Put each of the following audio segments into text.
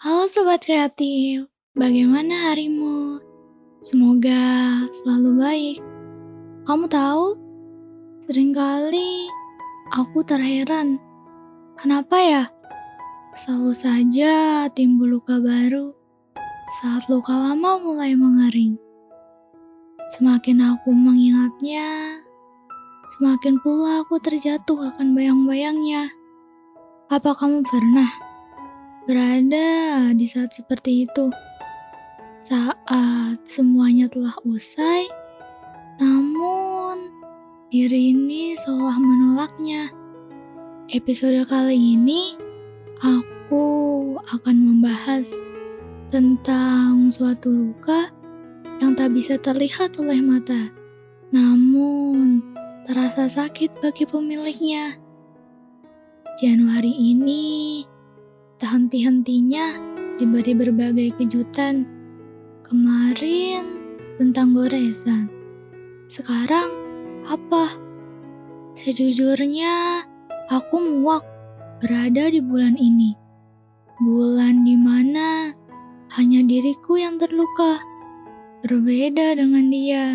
Halo Sobat Kreatif, bagaimana harimu? Semoga selalu baik. Kamu tahu, sering kali aku terheran. Kenapa ya? Selalu saja timbul luka baru saat luka lama mulai mengering. Semakin aku mengingatnya, semakin pula aku terjatuh akan bayang-bayangnya. Apa kamu pernah berada di saat seperti itu? Saat semuanya telah usai, namun diri ini seolah menolaknya. Episode kali ini, aku akan membahas tentang suatu luka yang tak bisa terlihat oleh mata, namun terasa sakit bagi pemiliknya. Januari ini tak henti-hentinya diberi berbagai kejutan. Kemarin tentang goresan, sekarang apa? Sejujurnya, aku muak berada di bulan ini. Bulan di mana hanya diriku yang terluka berbeda dengan dia.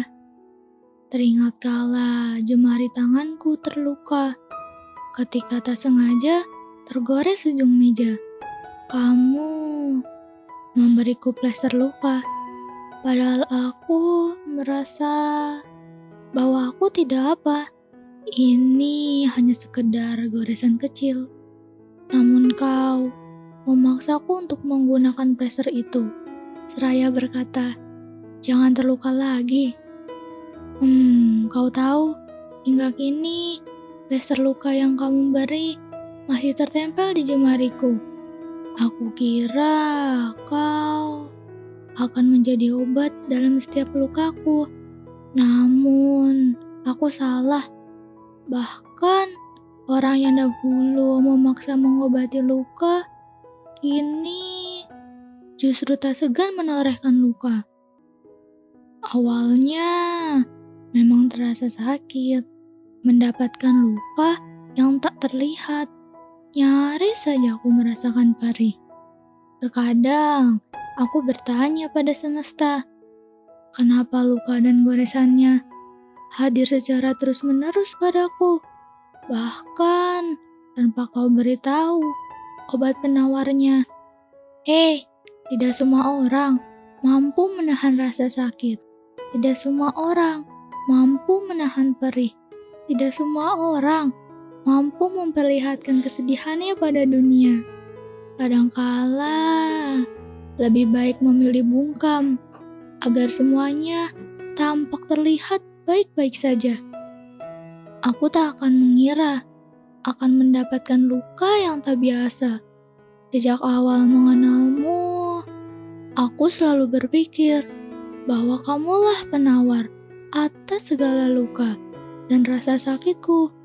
Teringat kala jemari tanganku terluka ketika tak sengaja tergores ujung meja. Kamu memberiku plester luka, padahal aku merasa bahwa aku tidak apa. Ini hanya sekedar goresan kecil. Namun kau memaksaku untuk menggunakan plester itu. Seraya berkata, Jangan terluka lagi. Hmm, kau tahu, hingga kini laser luka yang kamu beri masih tertempel di jemariku. Aku kira kau akan menjadi obat dalam setiap lukaku. Namun, aku salah. Bahkan, orang yang dahulu memaksa mengobati luka, kini justru tak segan menorehkan luka. Awalnya memang terasa sakit, mendapatkan luka yang tak terlihat. Nyaris saja aku merasakan perih. Terkadang aku bertanya pada semesta, kenapa luka dan goresannya hadir secara terus-menerus padaku, bahkan tanpa kau beritahu obat penawarnya. Hei, tidak semua orang mampu menahan rasa sakit. Tidak semua orang mampu menahan perih. Tidak semua orang mampu memperlihatkan kesedihannya pada dunia. Kadangkala lebih baik memilih bungkam agar semuanya tampak terlihat baik-baik saja. Aku tak akan mengira akan mendapatkan luka yang tak biasa. Sejak awal mengenalmu, aku selalu berpikir bahwa kamulah penawar atas segala luka dan rasa sakitku.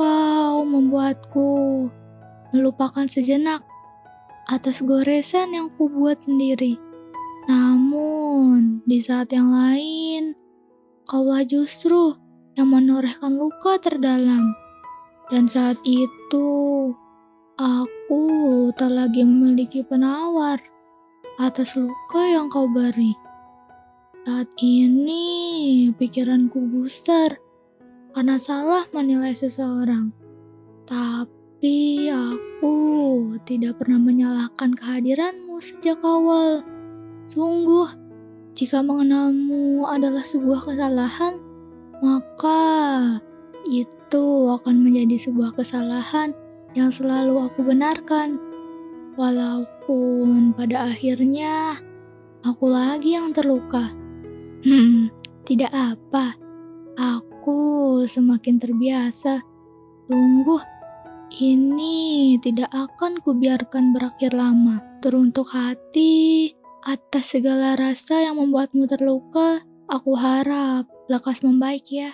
Kau membuatku melupakan sejenak atas goresan yang kubuat sendiri. Namun, di saat yang lain, kaulah justru yang menorehkan luka terdalam. Dan saat itu, aku tak lagi memiliki penawar atas luka yang kau beri. Saat ini pikiranku gusar karena salah menilai seseorang. Tapi aku tidak pernah menyalahkan kehadiranmu sejak awal. Sungguh, jika mengenalmu adalah sebuah kesalahan, maka itu akan menjadi sebuah kesalahan yang selalu aku benarkan. Walaupun pada akhirnya aku lagi yang terluka. Hmm, tidak apa. Semakin terbiasa. Tunggu, ini tidak akan kubiarkan berakhir lama. Teruntuk hati, atas segala rasa yang membuatmu terluka, aku harap lekas membaik ya.